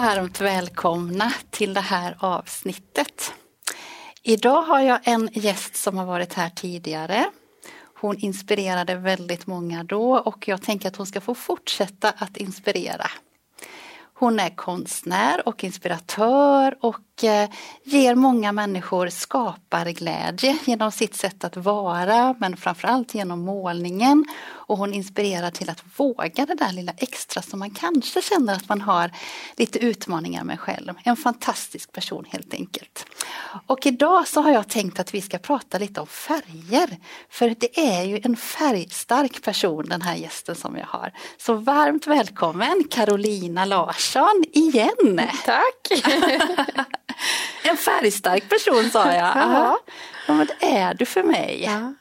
Varmt välkomna till det här avsnittet. Idag har jag en gäst som har varit här tidigare. Hon inspirerade väldigt många då och jag tänker att hon ska få fortsätta att inspirera. Hon är konstnär och inspiratör och eh, ger många människor skaparglädje genom sitt sätt att vara men framförallt genom målningen. Och hon inspirerar till att våga det där lilla extra som man kanske känner att man har lite utmaningar med själv. En fantastisk person helt enkelt. Och idag så har jag tänkt att vi ska prata lite om färger. För det är ju en färgstark person den här gästen som jag har. Så varmt välkommen Carolina Larsson igen! Tack! en färgstark person sa jag. Ja. ja men det är du för mig. Ja.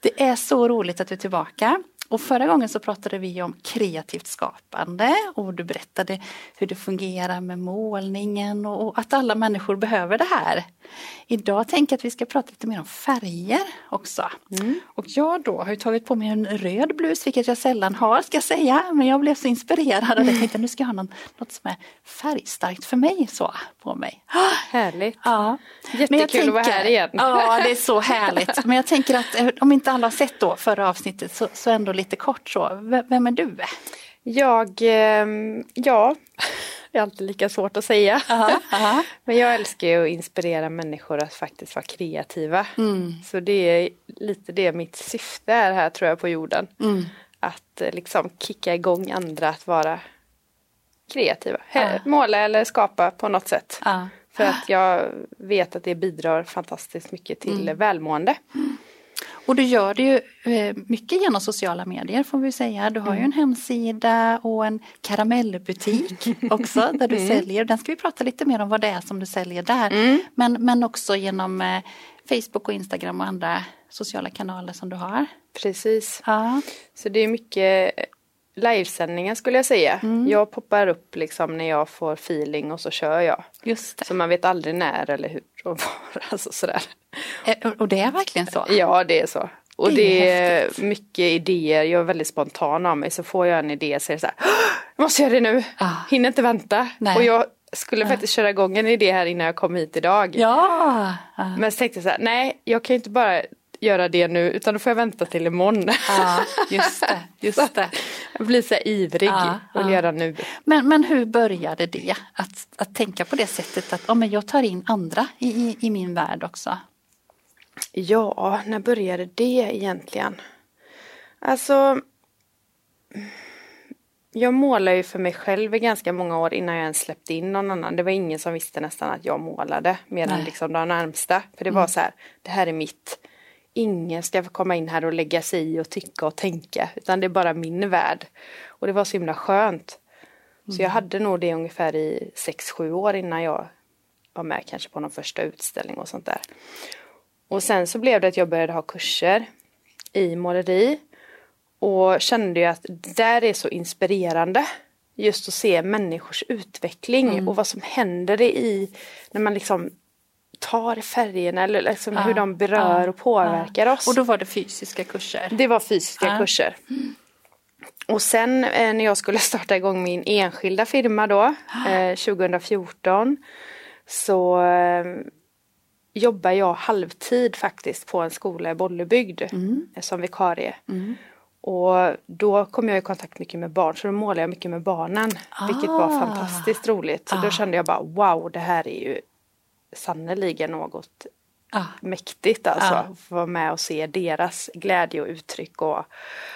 Det är så roligt att du är tillbaka. Och förra gången så pratade vi om kreativt skapande och du berättade hur det fungerar med målningen och att alla människor behöver det här. Idag tänker jag att vi ska prata lite mer om färger också. Mm. Och jag då har ju tagit på mig en röd blus, vilket jag sällan har ska jag säga. Men jag blev så inspirerad och jag tänkte nu ska jag ha något, något som är färgstarkt för mig så på mig. Härligt. Ja. Jättekul att vara här igen. Ja, det är så härligt. Men jag tänker att eh, om inte alla har sett då förra avsnittet så, så ändå lite kort så. Vem är du? Jag, ehm, ja, det är alltid lika svårt att säga. Aha, aha. Men jag älskar ju att inspirera människor att faktiskt vara kreativa. Mm. Så det är lite det mitt syfte är här tror jag på jorden. Mm. Att eh, liksom kicka igång andra att vara kreativa. Ja. Måla eller skapa på något sätt. Ja. För att jag vet att det bidrar fantastiskt mycket till Mm. välmående. Och du gör det ju eh, mycket genom sociala medier får vi säga. Du har ju en hemsida och en karamellbutik också där du säljer. Den ska vi prata lite mer om vad det är som du säljer där. Men, men också genom eh, Facebook och Instagram och andra sociala kanaler som du har. Precis. Ja. Så det är mycket livesändningar skulle jag säga. Mm. Jag poppar upp liksom när jag får feeling och så kör jag. Just det. Så man vet aldrig när eller hur och var. Alltså sådär. Eh, Och det är verkligen så? Ja det är så. Och Det det är är, häftigt. mycket idéer. Jag är väldigt spontan av mig. Så får jag en idé så är det så här. "Åh, Jag måste göra det nu. Ah. Hinner inte vänta. Nej. Och jag skulle faktiskt köra igång en idé här innan jag kom hit idag. Ja! Ja. Men så tänkte jag så här. Nej jag kan ju inte bara göra det nu. Utan då får jag vänta till imorgon. Ja, just det. Just det. jag blir så ivrig. Ja, och ja. göra nu. Men, men hur började det? Att, att tänka på det sättet att ja, men jag tar in andra i, i, i min värld också. Ja, när började det egentligen? Alltså Jag målar ju för mig själv i ganska många år innan jag ens släppte in någon annan. Det var ingen som visste nästan att jag målade mer än liksom de närmsta. För det var så här, det här är mitt. Ingen ska komma in här och lägga sig i och tycka och tänka. Utan det är bara min värld. Och det var så himla skönt. Så jag hade nog det ungefär i 6-7 år innan jag var med kanske på någon första utställning och sånt där. Och sen så blev det att jag började ha kurser i måleri. Och kände ju att det där är så inspirerande. Just att se människors utveckling och vad som händer i när man liksom tar färgerna eller liksom hur de berör och påverkar oss. Och då var det fysiska kurser. Det var fysiska Ja. kurser. Och sen eh, när jag skulle starta igång min enskilda firma då, eh, 2014, så eh, jobbar jag halvtid faktiskt på en skola i Bollebygd eh, som vikarie. Och då kom jag i kontakt mycket med barn, så då målade jag mycket med barnen. Vilket var Ah. fantastiskt roligt. Så då kände jag bara wow, det här är ju sannerligen något Ah. mäktigt alltså. Få vara med och se deras glädje och uttryck och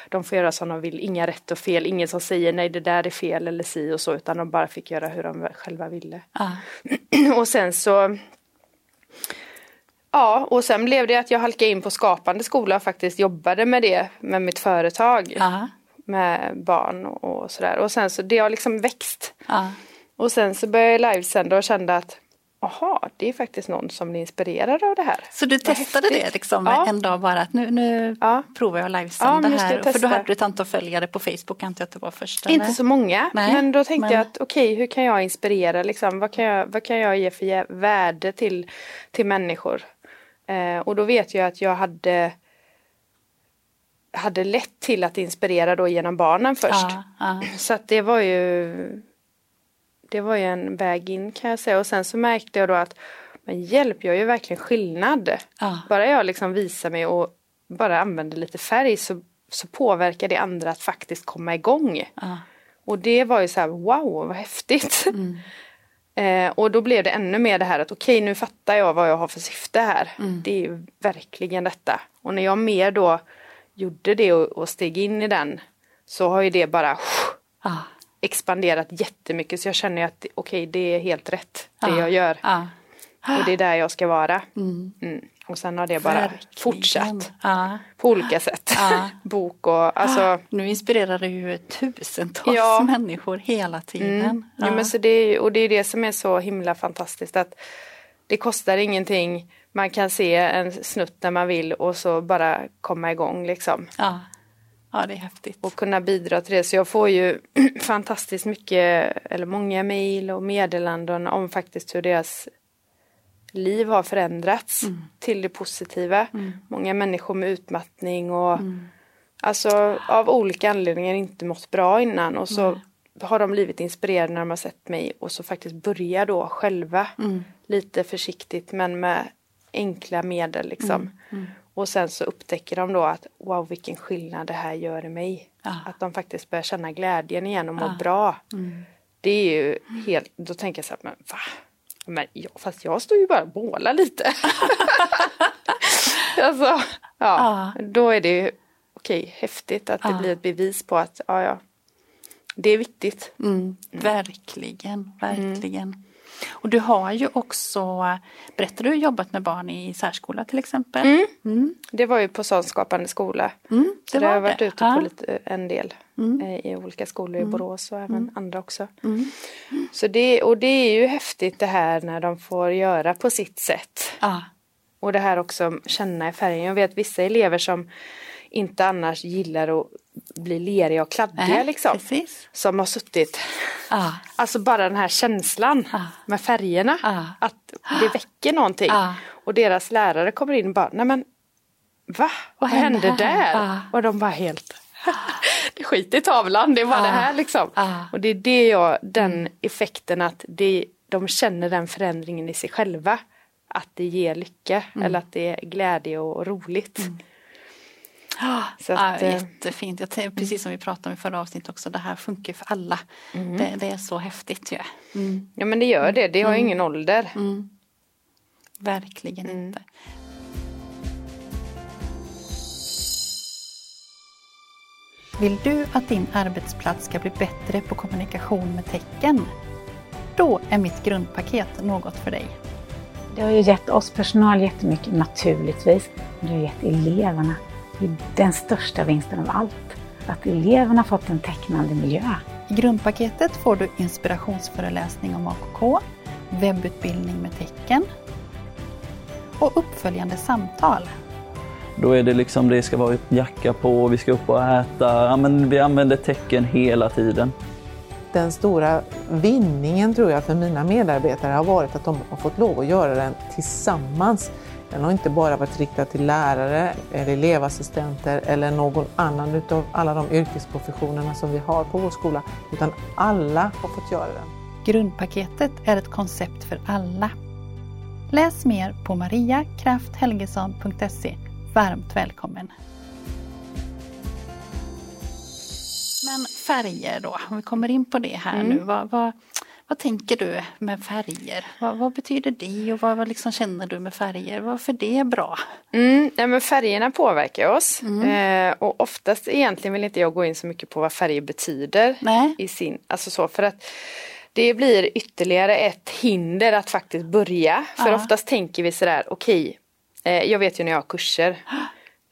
de får göra som de vill, inga rätt och fel, ingen som säger nej det där är fel eller si och så utan de bara fick göra hur de själva ville. Ah. och sen så Ja, och sen blev det att jag halkade in på Skapande skola och faktiskt jobbade med det med mitt företag. Ah. med barn och, och sådär. Och sen så det har liksom växt. Ja. Och sen så började jag livesända och kände att Jaha, det är faktiskt någon som blir inspirerad av det här. Så du Vad testade häftigt. det liksom Ja. en dag bara att nu, nu Ja. provar jag att Ja, livesända det, här. För då hade du ett antal följare på Facebook, antar jag att det var första? Inte eller? så många, Nej, men då tänkte men- jag att okej, hur kan jag inspirera? Liksom? Vad, kan jag, vad kan jag ge för värde till, till människor? Eh, och då vet jag att jag hade hade lätt till att inspirera då genom barnen först. Ja, ja. Så att det var ju det var ju en väg in kan jag säga. Och sen så märkte jag då att men hjälp, jag gör ju verkligen skillnad. Ja. Bara jag liksom visar mig och bara använder lite färg så, så påverkar det andra att faktiskt komma igång. Ja. Och det var ju så här, wow vad häftigt. Mm. eh, och då blev det ännu mer det här att okej nu fattar jag vad jag har för syfte här. Mm. Det är ju verkligen detta. Och när jag mer då gjorde det och, och steg in i den så har ju det bara Ja. Expanderat jättemycket så jag känner att okej det är helt rätt det Ja. jag gör. Ja. Och det är där jag ska vara. Mm. Mm. Och sen har det bara Verkligen. fortsatt Ja. på olika sätt. Bok och alltså Nu inspirerar du ju tusentals Ja. människor hela tiden. Mm. Ja. men så det och det är det som är så himla fantastiskt att det kostar ingenting. Man kan se en snutt när man vill och så bara komma igång liksom. Ja. det är häftigt. Och kunna bidra till det. Så jag får ju fantastiskt mycket, eller många mejl och meddelanden om faktiskt hur deras liv har förändrats till det positiva. Många människor med utmattning och alltså av olika anledningar inte mått bra innan och så har de blivit inspirerade när de har sett mig och så faktiskt börja då själva lite försiktigt men med enkla medel liksom. Och sen så upptäcker de då att wow vilken skillnad det här gör i mig. Ja. Att de faktiskt börjar känna glädjen igen och må bra. Det är ju helt, då tänker jag så här, men va? Men jag, fast jag står ju bara och målar lite. alltså, ja, Ja. då är det ju okej, häftigt att det Ja. blir ett bevis på att ja, ja, det är viktigt. Mm, verkligen, verkligen. Och du har ju också, berättade du jobbat med barn i särskola till exempel? Mm. Det var ju på sån skapande skola. Mm, Så det det har jag varit det. ute Ja. på lite, en del Mm. eh, i olika skolor i Borås och även andra också. Mm. Så det, och det är ju häftigt det här när de får göra på sitt sätt. Ja, Och det här också känna i färgen. Jag vet vissa elever som inte annars gillar att bli leriga och kladdiga Nej, liksom. precis. Som har suttit, ja, alltså bara den här känslan Ja. med färgerna. Ja. Att det väcker någonting. Ja. Och deras lärare kommer in och bara, nej men va? Vad, hände hände där? Ja. Och de bara helt det skiter i tavlan, det bara Ja. det här liksom. Ja. Och det är det jag, den effekten att det, de känner den förändringen i sig själva. Att det ger lycka Mm. eller att det är glädje och roligt. Så ja, att, eh, jättefint. Jag tänkte, precis som vi pratade om i förra avsnittet också, det här funkar för alla. Det, det är så häftigt ju. Mm. Ja men det gör det, det har ingen ålder. Mm. Verkligen Mm. inte. Vill du att din arbetsplats ska bli bättre på kommunikation med tecken? Då är mitt grundpaket något för dig. Det har ju gett oss personal jättemycket naturligtvis. Men det har gett eleverna den största vinsten av allt. Att eleverna fått en tecknande miljö. I grundpaketet får du inspirationsföreläsning om AKK, webbutbildning med tecken och uppföljande samtal. Då är det liksom, det ska vara jacka på, vi ska upp och äta. Ja, men vi använder tecken hela tiden. Den stora vinningen tror jag för mina medarbetare har varit att de har fått lov att göra den tillsammans. Den har inte bara varit riktad till lärare eller elevassistenter eller någon annan utav alla de yrkesprofessionerna som vi har på vår skola, utan alla har fått göra den. Grundpaketet är ett koncept för alla. Läs mer på mariakrafthelgesson.se. Varmt välkommen! Men färger då, om vi kommer in på det här nu. Vad, vad, vad tänker du med färger? Vad, vad betyder det och vad, vad liksom känner du med färger? Varför det är bra? Mm, nej, men färgerna påverkar oss. Eh, och oftast egentligen vill inte jag gå in så mycket på vad färger betyder. Nej. I sin, alltså så, för att det blir ytterligare ett hinder att faktiskt börja. För Ja. oftast tänker vi sådär, okej, eh, jag vet ju när jag har kurser.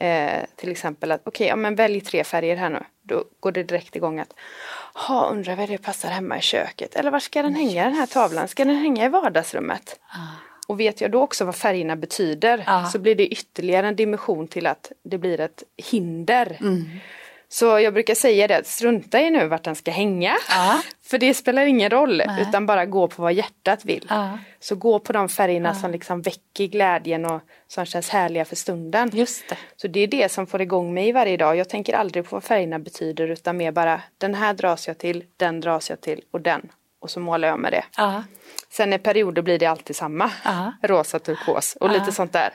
Eh, till exempel att okej, ja, men välj tre färger här nu. Då går det direkt igång att ha undrar vad det passar hemma i köket. Eller var ska den hänga den här tavlan? Ska den hänga i vardagsrummet? Och vet jag då också vad färgerna betyder Ja. så blir det ytterligare en dimension till att det blir ett hinder. Mm. Så jag brukar säga det, strunta i nu vart den ska hänga. Ja. För det spelar ingen roll, Nej. utan bara gå på vad hjärtat vill. Ja. Så gå på de färgerna som liksom väcker glädjen och som känns härliga för stunden. Just det. Så det är det som får igång mig varje dag. Jag tänker aldrig på vad färgerna betyder utan mer bara den här dras jag till, den dras jag till och den. Och så målar jag med det. Ja. Sen i perioder blir det alltid samma. Ja. Rosa, turkos och lite sånt där.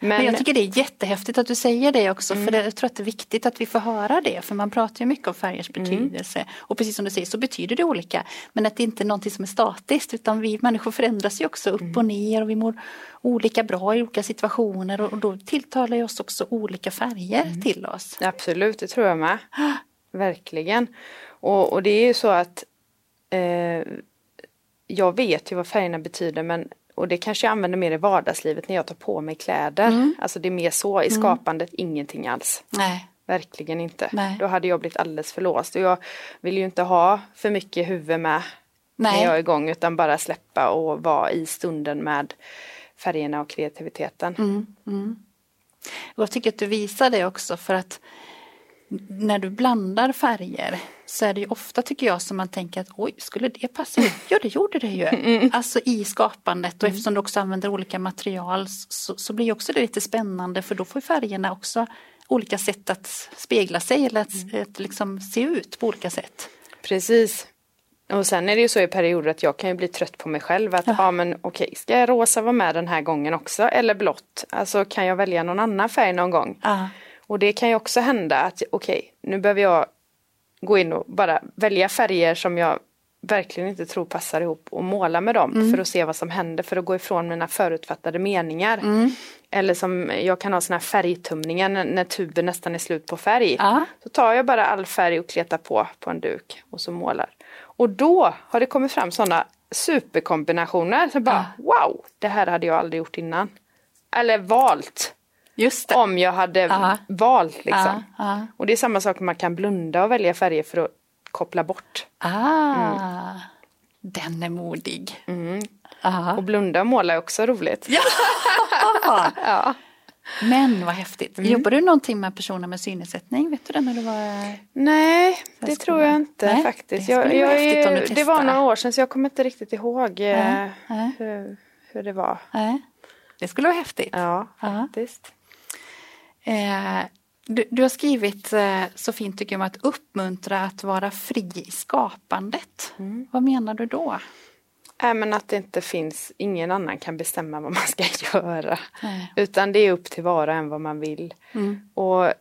Men, Men jag tycker det är jättehäftigt att du säger det också för det, jag tror att det är viktigt att vi får höra det för man pratar ju mycket om färgers betydelse och precis som du säger så betyder det olika men att det inte är någonting som är statiskt utan vi människor förändras ju också upp och ner och vi mår olika bra i olika situationer och, och då tilltalar ju oss också olika färger till oss. Absolut, det tror jag med. Verkligen. Och, och det är ju så att eh, jag vet ju vad färgerna betyder men och det kanske jag använder mer i vardagslivet när jag tar på mig kläder. Alltså det är mer så, i skapandet ingenting alls. Nej. Verkligen inte. Nej. Då hade jag blivit alldeles för låst. Och jag vill ju inte ha för mycket huvud med Nej. när jag är igång utan bara släppa och vara i stunden med färgerna och kreativiteten. Mm. Och jag tycker att du visar det också för att när du blandar färger så är det ju ofta tycker jag som man tänker att oj, skulle det passa? Ja, det gjorde det ju. Alltså i skapandet och eftersom du också använder olika material så, så blir också det lite spännande för då får färgerna också olika sätt att spegla sig eller att, att liksom se ut på olika sätt. Precis. Och sen är det ju så i perioder att jag kan ju bli trött på mig själv att ja, men okej, ska rosa vara med den här gången också eller blått? Alltså kan jag välja någon annan färg någon gång? Ja. Och det kan ju också hända att okej, nu behöver jag gå in och bara välja färger som jag verkligen inte tror passar ihop och måla med dem för att se vad som händer för att gå ifrån mina förutfattade meningar. Eller som jag kan ha såna här färgtumningar när, när tuben nästan är slut på färg. Ja. Så tar jag bara all färg och kletar på på en duk och så målar. Och då har det kommit fram sådana superkombinationer. Så bara wow, det här hade jag aldrig gjort innan. Eller valt. Just det. Om jag hade Ja. valt liksom. Ja. Och det är samma sak, man kan blunda och välja färger för att koppla bort. Ah, den är modig. Ja. Och blunda och måla är också roligt. Ja. Ja. Men vad häftigt. Jobbar du någonting med personer med synnedsättning? Vet du det när du var... Nej, det Sen tror jag skolan. inte Nej, faktiskt. det Jag, jag är, det var några år sedan så jag kommer inte riktigt ihåg Nej, nej. hur, hur det var. Nej, det skulle vara häftigt. Ja. faktiskt. Eh, du, du har skrivit eh, så fint tycker jag om att uppmuntra att vara fri i skapandet. Mm. Vad menar du då? Äh, men att det inte finns, ingen annan kan bestämma vad man ska göra. Nej. Utan det är upp till var och en vad man vill. Och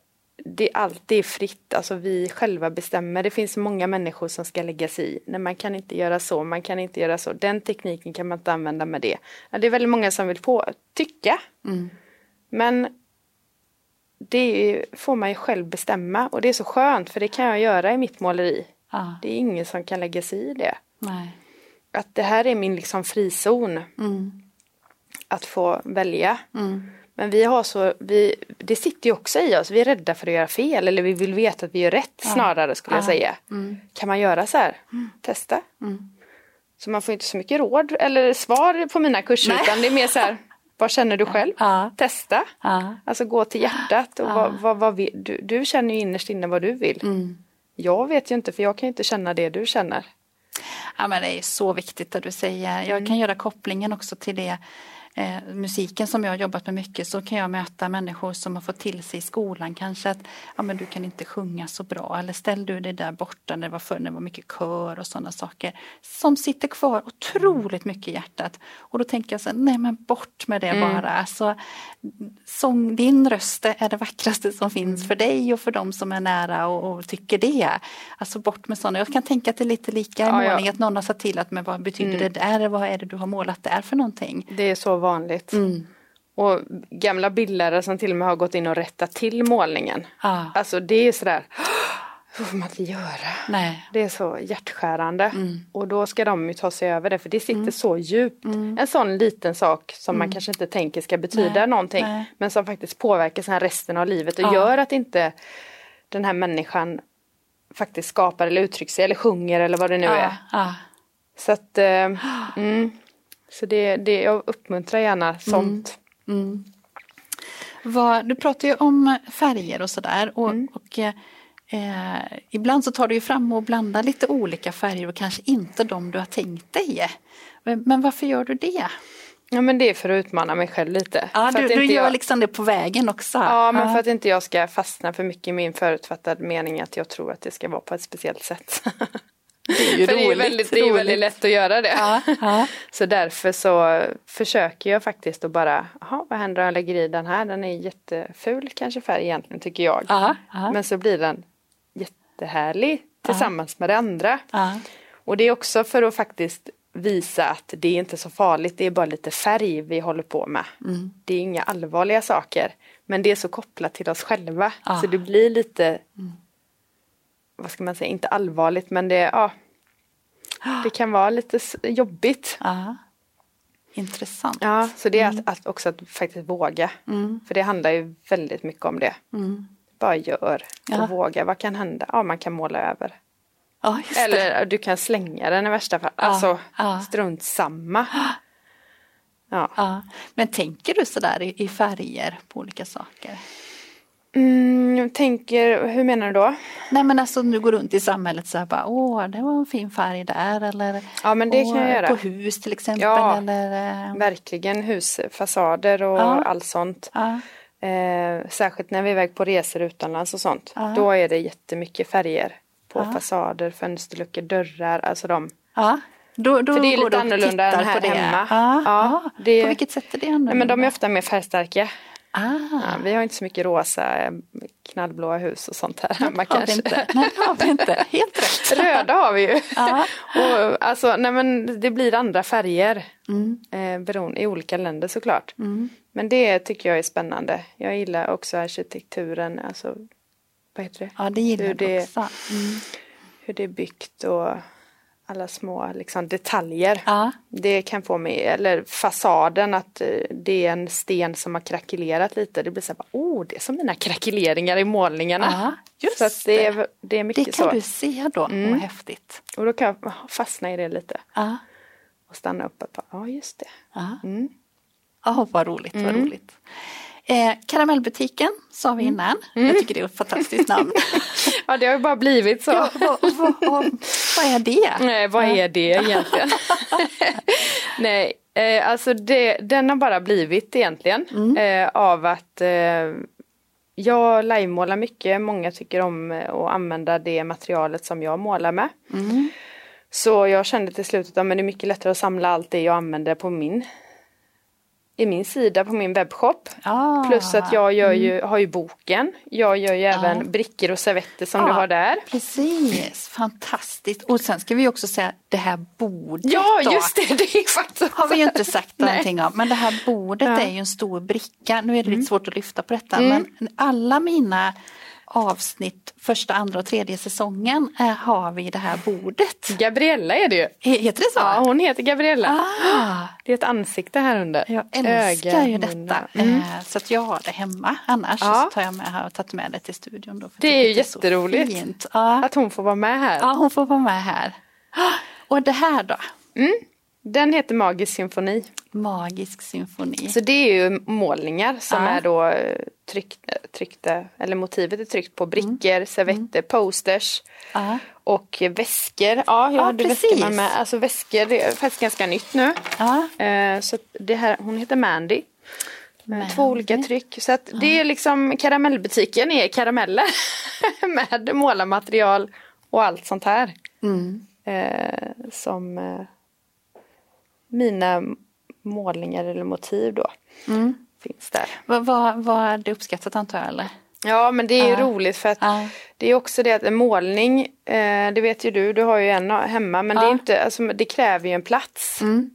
det är alltid fritt, alltså vi själva bestämmer. Det finns många människor som ska lägga sig i. Nej, man kan inte göra så, man kan inte göra så. Den tekniken kan man inte använda med det. Ja, det är väldigt många som vill på, tycka. Men det får man ju själv bestämma och det är så skönt för det kan jag göra i mitt måleri. Ja. Det är ingen som kan lägga sig i det. Nej. Att det här är min liksom frizon. Att få välja. Men vi har så, vi, det sitter ju också i oss, vi är rädda för att göra fel eller vi vill veta att vi gör rätt snarare skulle jag säga. Kan man göra så här? Testa. Så man får inte så mycket råd eller svar på mina kurser Nej. utan det är mer så här, vad känner du själv? Ja. Testa. Ja. Alltså gå till hjärtat och vad, vad, vad vill, du, du känner ju innerst inne vad du vill. Jag vet ju inte för jag kan inte känna det du känner. Ja, men det är så viktigt att du säger. Jag kan göra kopplingen också till det eh, musiken som jag har jobbat med mycket så kan jag möta människor som har fått till sig i skolan kanske att ja, men du kan inte sjunga så bra eller ställ du dig där borta när det var förr när det var mycket kör och sådana saker som sitter kvar otroligt mycket i hjärtat. Och då tänker jag så här, nej men bort med det bara. Alltså, sång, din röst är det vackraste som finns för dig och för de som är nära och, och tycker det. Alltså bort med sådana. Jag kan tänka att det är lite lika i Ja, ja. målning, att någon har sagt till att men vad betyder det där? Vad är det du har målat där för någonting? Det är så vanligt. Mm. Och gamla bildlärare som till och med har gått in och rättat till målningen. Ja. Alltså det är sådär, det får man inte göra. Nej. Det är så hjärtskärande. Mm. Och då ska de ju ta sig över det för det sitter så djupt. En sån liten sak som man kanske inte tänker ska betyda Mm. Nej, någonting. nej. Men som faktiskt påverkar sen resten av livet och Ja. gör att inte den här människan faktiskt skapar eller uttrycker sig eller sjunger eller vad det nu är. Ja, ja. Så att eh, mm, så det, det, jag uppmuntrar gärna sånt. Vad, du pratar ju om färger och sådär och, Mm. och eh, ibland så tar du ju fram och blandar lite olika färger och kanske inte de du har tänkt dig. Men, men varför gör du det? Ja men det är för att utmana mig själv lite. Ja, du, du gör jag, liksom det på vägen också. Ja men för att inte jag ska fastna för mycket i min förutfattade mening att jag tror att det ska vara på ett speciellt sätt. det är ju för det är roligt, väldigt, det är väldigt roligt. lätt att göra det. Ja, ja. Så därför så försöker jag faktiskt att bara, jaha vad händer om jag lägger i den här? Den är jätteful kanske färg egentligen tycker jag. Ja. Men så blir den jättehärlig tillsammans med det andra. Och det är också för att faktiskt visa att det är inte så farligt, det är bara lite färg vi håller på med. Mm. Det är inga allvarliga saker. Men det är så kopplat till oss själva. Så det blir lite, vad ska man säga, inte allvarligt men det, ja, det kan vara lite jobbigt. Ja. Intressant. Ja, så det är Mm. att, att också att faktiskt våga. För det handlar ju väldigt mycket om det. Bara gör och Mm. Ja. våga. Vad kan hända? Ja, man kan måla över. Ja. Eller du kan slänga den i värsta fall. Alltså ja. strunt samma. Ja. Ja. Men tänker du sådär i, i färger på olika saker? Mm, jag tänker, hur menar du då? Nej men alltså du går runt i samhället så här bara åh det var en fin färg där eller Ja, men det åh, kan jag göra. På hus till exempel Ja. eller eh, Verkligen husfasader och Ja. allt sånt. ja, Eh, särskilt när vi är iväg på resor utomlands och sånt. Ja. Då är det jättemycket färger. På Ja. fasader, fönsterluckor, dörrar, alltså de. ja. Då, då För det är lite annorlunda än här hemma. Ja, Ja, det- På vilket sätt är det annorlunda? Nej, men de är ofta mer färgstarka. Ah, vi har inte så mycket rosa, eh, knallblåa hus och sånt här hemma kanske. inte. Nej det har vi inte. Helt rätt. Röda har vi ju. Ja. och, alltså, nej, men det blir andra färger Mm. eh, beroende, i olika länder såklart. Men det tycker jag är spännande. Jag gillar också arkitekturen, alltså vad heter det? Ja det gillar Hur det- också. Mm. Hur det är byggt och alla små liksom, detaljer. Ja. Det kan få mig, eller fasaden att eh, det är en sten som har krackelerat lite. Det blir så här, oh det är som mina krackeleringar i målningarna. Ja, just så det, är, det är mycket Det kan så. du se då, Mm. vad häftigt. Och då kan jag fastna i det lite. Ja. Och stanna upp och bara, ja just det. Ja. Mm. Ja, vad roligt, vad roligt. Eh, karamellbutiken sa vi innan. Mm. Jag tycker det är ett fantastiskt namn. Ja det har ju bara blivit så. ja, vad, vad, vad, vad är det? Nej, vad är det egentligen? Nej, eh, alltså det, den har bara blivit egentligen eh, av att eh, jag livemålar mycket. Många tycker om att använda det materialet som jag målar med. Så jag kände till slut att det är mycket lättare att samla allt det jag använder på min i min sida på min webbshop. Ah. Plus att jag gör ju, har ju boken. Jag gör ju även brickor och servetter som Ja. du har där. Precis, fantastiskt. Och sen ska vi också säga det här bordet Ja, då. just det! Det är faktiskt har vi ju inte sagt någonting om. Men det här bordet Ja. Mm. är ju en stor bricka. Nu är det lite svårt att lyfta på detta. Men alla mina avsnitt, första, andra och tredje säsongen eh, har vi det här bordet. Gabriella är det ju. He- Heter det så? Ja, hon heter Gabriella. Ah, Det är ett ansikte här under. jag älskar Öga, ju detta. Mm. Eh, Så att jag har det hemma. Annars Ja. så tar jag med, har jag tagit med det till studion. Då, Det är ju jätteroligt. fint. Ja. Att hon får vara med här. ja, hon får vara med här. Och det här då? Den heter Magisk symfoni. Magisk symfoni. Så det är ju målningar som Ja. är då eh, tryck, tryckta, eller motivet är tryckt på brickor, Mm. servetter, posters Ja. och väskor. Ja, jag Ja, hade precis. väskor med. Alltså väskor, det är faktiskt ganska nytt nu. Ja. Eh, Så det här, hon heter Mandy. Mandy. Två olika tryck. Så att det är liksom karamellbutiken är karameller. med målarmaterial och allt sånt här. Mm. Eh, som eh, mina målningar eller motiv då. Mm. Finns där. Vad vad- vad är det uppskattat antar jag eller? Ja men det är Ja. roligt för att Ja. det är också det att en målning, eh, det vet ju du, du har ju en hemma men det, är inte, alltså, det kräver ju en plats. Mm.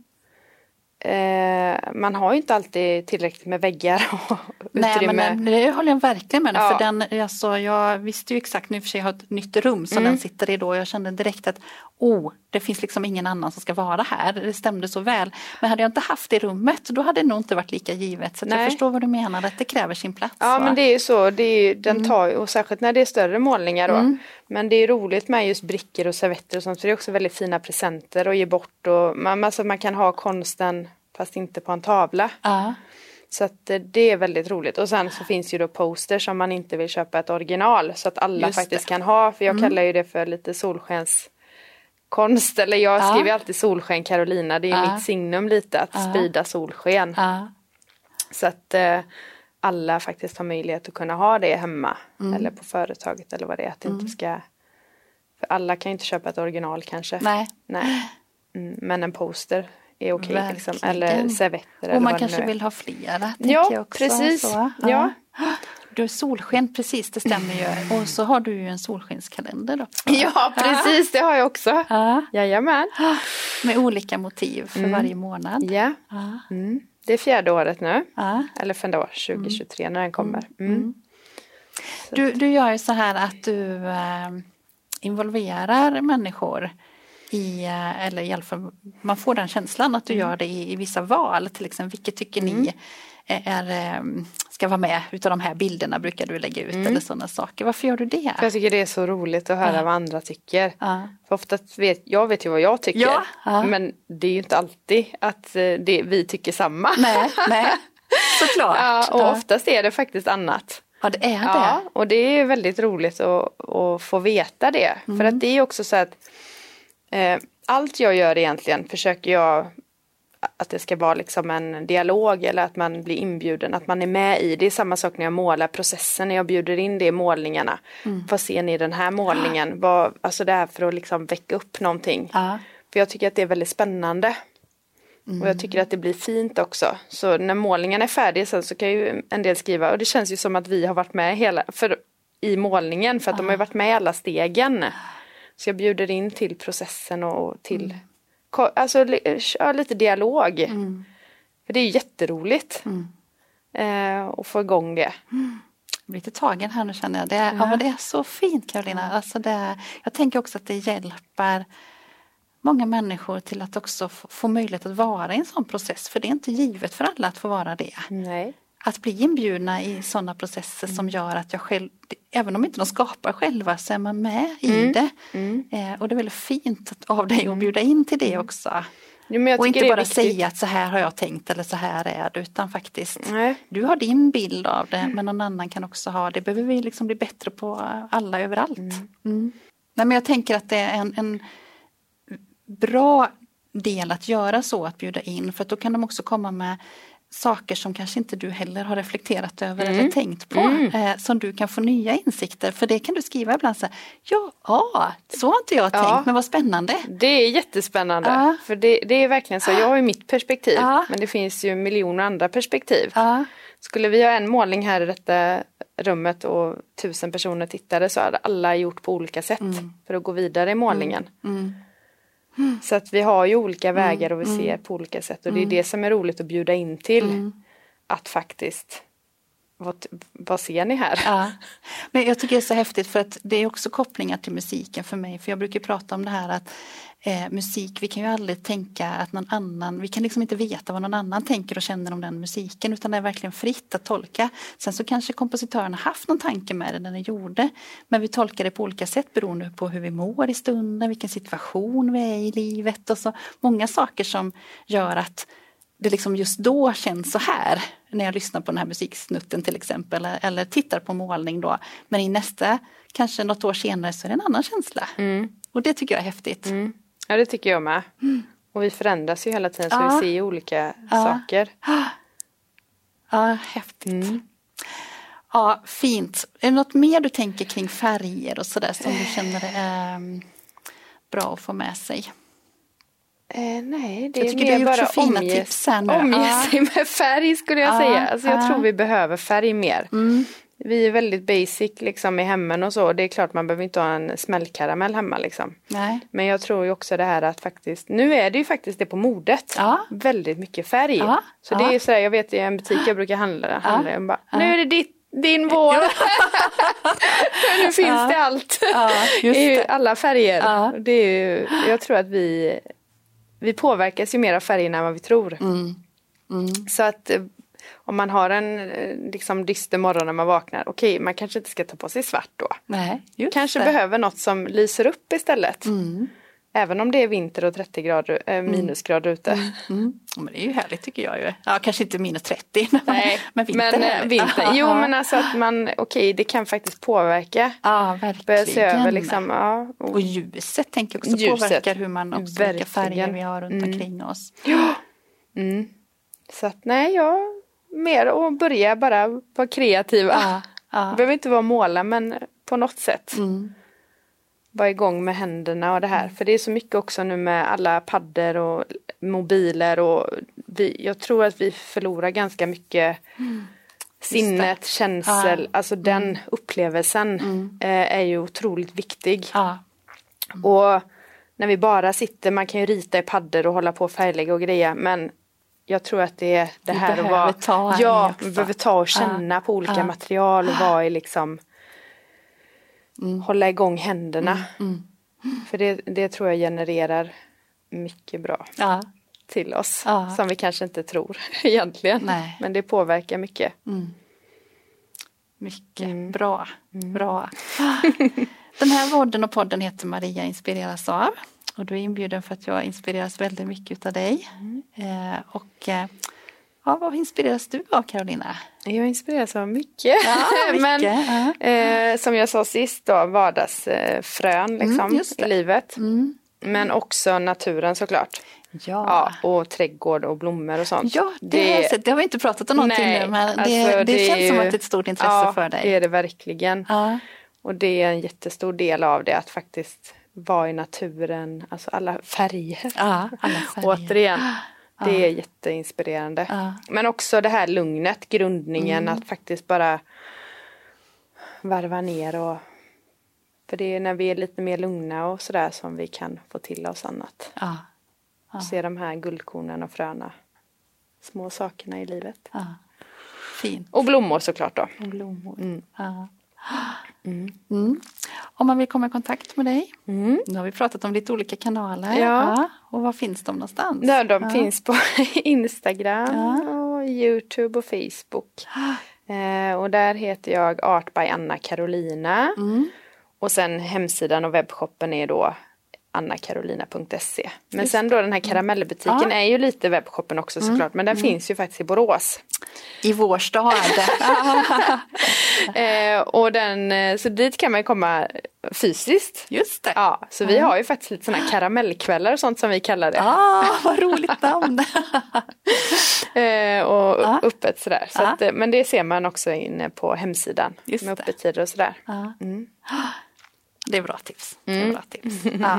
Eh, man har ju inte alltid tillräckligt med väggar och Nej utrymme. men det håller jag verkligen med. Ja. För den, alltså, jag visste ju exakt, nu för sig jag har ett nytt rum som Mm. den sitter i då. Jag kände direkt att oh, det finns liksom ingen annan som ska vara här. Det stämde så väl. Men hade jag inte haft det rummet då hade det nog inte varit lika givet. Så jag Nej. förstår vad du menar, att det kräver sin plats. Ja va? Mm. men det är ju så, det är den tar ju, och särskilt när det är större målningar då. Men det är roligt med just brickor och servetter och sånt för det är också väldigt fina presenter att ge bort och man, alltså man kan ha konsten fast inte på en tavla. Ja. Så att eh, det är väldigt roligt och sen så finns ju då posters om man inte vill köpa ett original så att alla Just faktiskt det. Mm. kan ha för jag kallar ju det för lite solskens konst eller jag Ja. skriver alltid solsken Carolina det är Ja. mitt signum lite att sprida solsken. Så att eh, alla faktiskt har möjlighet att kunna ha det hemma Mm. eller på företaget eller vad det är. Att det inte ska... För alla kan ju inte köpa ett original kanske. Nej. Nej. Mm, men en poster är okej liksom. Verkligen. Eller servetter Och man kanske vill ha flera. Ja, precis. Så, Ja. Du har solsken, precis det stämmer ju. Och så har du ju en solskenskalender då. Ja precis det har jag också. Ja, Jajamän. med olika motiv för varje månad. Ja. Ja, Mm. Det är fjärde året nu. ja. Eller för då 2023 när den kommer. Mm. Du, du gör ju så här att du eh, involverar människor i, eh, eller i alla fall man får den känslan att du Mm. gör det i, i vissa val. Till exempel, vilket tycker ni är, är, eh, ska vara med utav de här bilderna brukar du lägga ut eller sådana saker. Varför gör du det? Mm. För jag tycker det är så roligt att höra vad andra tycker. Ja. För ofta vet jag vet ju vad jag tycker. Ja, ja. Men det är ju inte alltid att eh, det, vi tycker samma. Nej, nej, såklart. Ja, och Ja. oftast är det faktiskt annat. Ja, det är Ja, det. och det är väldigt roligt att, att få veta det. För Mm. att det är också så att eh, allt jag gör egentligen försöker jag att det ska vara liksom en dialog eller att man blir inbjuden, att man är med i. Det är samma sak när jag målar processen, när jag bjuder in det i målningarna. Mm. Vad ser ni i den här målningen? Vad, alltså det här för att liksom väcka upp någonting. Ja. För jag tycker att det är väldigt spännande. Och jag tycker att det blir fint också. Så när målningen är färdig sen så kan ju en del skriva och det känns ju som att vi har varit med hela, för, i målningen för att de har varit med i alla stegen. Så jag bjuder in till processen och till ko- alltså, ja, lite dialog. För det är jätteroligt. Eh, att få igång det. Jag blir lite tagen här nu känner jag. Det är, ja. men det är så fint Karolina. Alltså det, jag tänker också att det hjälper många människor till att också få möjlighet att vara i en sån process. För det är inte givet för alla att få vara det. Nej. Att bli inbjudna i sådana processer som gör att jag själv, även om inte de skapar själva så är man med i det. Eh, och det är väldigt fint att- av dig att bjuda in till det också. Jo, Och inte bara säga att så här har jag tänkt eller så här är det utan faktiskt Nej. du har din bild av det men någon annan kan också ha det. behöver vi liksom bli bättre på alla överallt. Mm. Nej, men jag tänker att det är en, en bra del att göra så, att bjuda in för att då kan de också komma med saker som kanske inte du heller har reflekterat över eller tänkt på. Eh, som du kan få nya insikter för det kan du skriva ibland så här, ja, så har inte jag Ja. tänkt men vad spännande. Det är jättespännande. Ja. För det, det är verkligen så. Jag har ju mitt perspektiv. Ja. Men det finns ju miljoner andra perspektiv. Skulle vi ha en målning här i detta rummet och tusen personer tittade så hade alla gjort på olika sätt för att gå vidare i målningen. Så att vi har ju olika vägar och vi ser på olika sätt. Och det är det som är roligt att bjuda in till. Att faktiskt, vad, vad ser ni här? Ja. Men jag tycker det är så häftigt för att det är också kopplingar till musiken för mig. För jag brukar prata om det här att eh, musik, vi kan ju aldrig tänka att någon annan, vi kan liksom inte veta vad någon annan tänker och känner om den musiken utan det är verkligen fritt att tolka. Sen så kanske kompositören har haft någon tanke med det när den gjorde. Men vi tolkar det på olika sätt beroende på hur vi mår i stunden, vilken situation vi är i livet och så många saker som gör att det liksom just då känns så här när jag lyssnar på den här musiksnutten till exempel eller, tittar på målning då. Men i nästa, kanske något år senare så är det en annan känsla. Och det tycker jag är häftigt. Ja det tycker jag med. Och vi förändras ju hela tiden så Ja. vi ser ju olika saker. Ja, häftigt. Ja, fint. Är det något mer du tänker kring färger och sådär som du känner är mm, bra att få med sig? Eh, nej, det Jag är mer du har gjort bara så fina omge, Ja. sig med färg skulle jag Ja, säga. Alltså, jag ja. tror vi behöver färg mer. Mm. Vi är väldigt basic liksom i hemmen och så. Det är klart man behöver inte ha en smällkaramell hemma liksom. Nej. Men jag tror ju också det här att faktiskt, nu är det ju faktiskt det på modet. Ja. Väldigt mycket färg. Ja, Så ja. det är så här, jag vet i en butik jag brukar handla, handla jag bara, nu är det ditt, din vår. nu finns det allt. Ja, I alla färger. Ja. Det är ju, jag tror att vi, vi påverkas ju mer av färgerna än vad vi tror. Mm. Så att eh, om man har en eh, liksom dyster morgon när man vaknar, okej man kanske inte ska ta på sig svart då. Nej, Kanske det. behöver något som lyser upp istället. Mm. Även om det är vinter och 30 grader, äh, minusgrader ute. Mm. Ja, Men det är ju härligt tycker jag ju. Ja, kanske inte minus 30. Men, Nej, men vinter men är eh. Jo Ja. men alltså att man, okej det kan faktiskt påverka. Ja, verkligen. Börja se över liksom, ja. och- Och ljuset tänker jag också Ljuset. påverkar hur man också, vilka färger Verkligen. vi har runt Mm. omkring oss. Mm. Så att nej, jag mer att börja bara vara kreativa. Ja, ja. Behöver inte vara måla men på något sätt. Mm. Vara igång med händerna och det här. För det är så mycket också nu med alla paddor och mobiler och vi, jag tror att vi förlorar ganska mycket sinnet, känsel, Ja. alltså den upplevelsen eh, är ju otroligt viktig. Ja. Och när vi bara sitter, man kan ju rita i paddor och hålla på och färglägga och greja men jag tror att det är det här att vara, ta ja, vi behöver ta och känna på olika Ja. material och vara i liksom hålla igång händerna. Mm. För det, det tror jag genererar mycket bra Ja. till oss Ja. som vi kanske inte tror egentligen. Nej. Men det påverkar mycket. Mycket Mm. bra. bra. Den här podden och podden heter Maria inspireras av. Och du är inbjuden för att jag inspireras väldigt mycket av dig. Mm. Eh, och eh, ja, vad inspireras du av Carolina? Jag inspireras av mycket. Ja, mycket. Men Ja. eh, som jag sa sist då, vardagsfrön liksom, Mm, just det. i livet. Mm. Men också naturen såklart. Ja. Ja, och trädgård och blommor och sånt. Ja, det, har jag sett. det har vi inte pratat om någonting Nej, nu men det, alltså, det, det känns som ju- att det är ett stort intresse ja, för dig. det är det verkligen. Ja. Och det är en jättestor del av det att faktiskt vara i naturen, alltså alla färger. Ja, alla färger. Återigen, det är jätteinspirerande. Ja. Men också det här lugnet, grundningen, att faktiskt bara varva ner och för det är när vi är lite mer lugna och sådär som vi kan få till oss annat. Ja. Se de här guldkornen och fröna. Små sakerna i livet. Ja. Fint. Och blommor såklart då. Och blommor. Mm. Ja. Mm. Om man vill komma i kontakt med dig. Mm. Nu har vi pratat om lite olika kanaler. Ja. Och var finns de någonstans? Ja, de Ja. finns på Instagram Ja. och Youtube och Facebook. Eh, och där heter jag Art by Anna Carolina. Mm. Och sen hemsidan och webbshoppen är då annacarolina.se. Men sen då den här karamellbutiken Ja. Mm. är ju lite webbshoppen också såklart. Men den finns ju faktiskt i Borås. I vår stad. Eh, och den, eh, så dit kan man komma fysiskt. Just det. Ja, så vi har ju faktiskt lite sådana karamellkvällar och sånt som vi kallar det. Ah, vad roligt namn. Eh, och Ja. öppet sådär. Så Ja. att, eh, men det ser man också inne på hemsidan. Just med öppettider och sådär. Ja. Mm. Det är bra tips. Det är bra tips. Ja.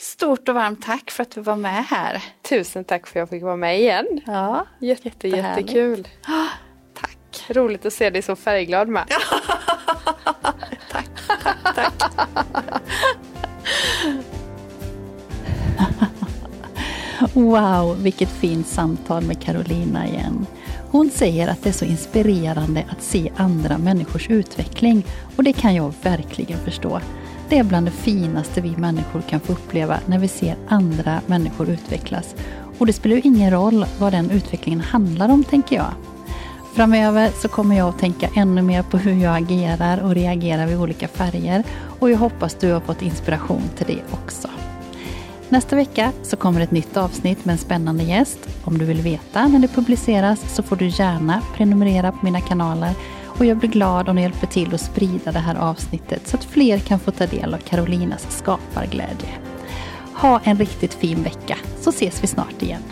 Stort och varmt tack för att du var med här. Tusen tack för att jag fick vara med igen. Ja, Jätte, Jättehärligt. jättekul. tack. Roligt att se dig så färgglad med. Tack, tack, tack. Wow, vilket fint samtal med Carolina igen. Hon säger att det är så inspirerande att se andra människors utveckling och det kan jag verkligen förstå. Det är bland det finaste vi människor kan få uppleva när vi ser andra människor utvecklas. Och det spelar ju ingen roll vad den utvecklingen handlar om, tänker jag. Framöver så kommer jag att tänka ännu mer på hur jag agerar och reagerar vid olika färger och jag hoppas du har fått inspiration till det också. Nästa vecka så kommer ett nytt avsnitt med en spännande gäst. Om du vill veta när det publiceras så får du gärna prenumerera på mina kanaler och jag blir glad om du hjälper till att sprida det här avsnittet så att fler kan få ta del av Carolinas skaparglädje. Ha en riktigt fin vecka så ses vi snart igen.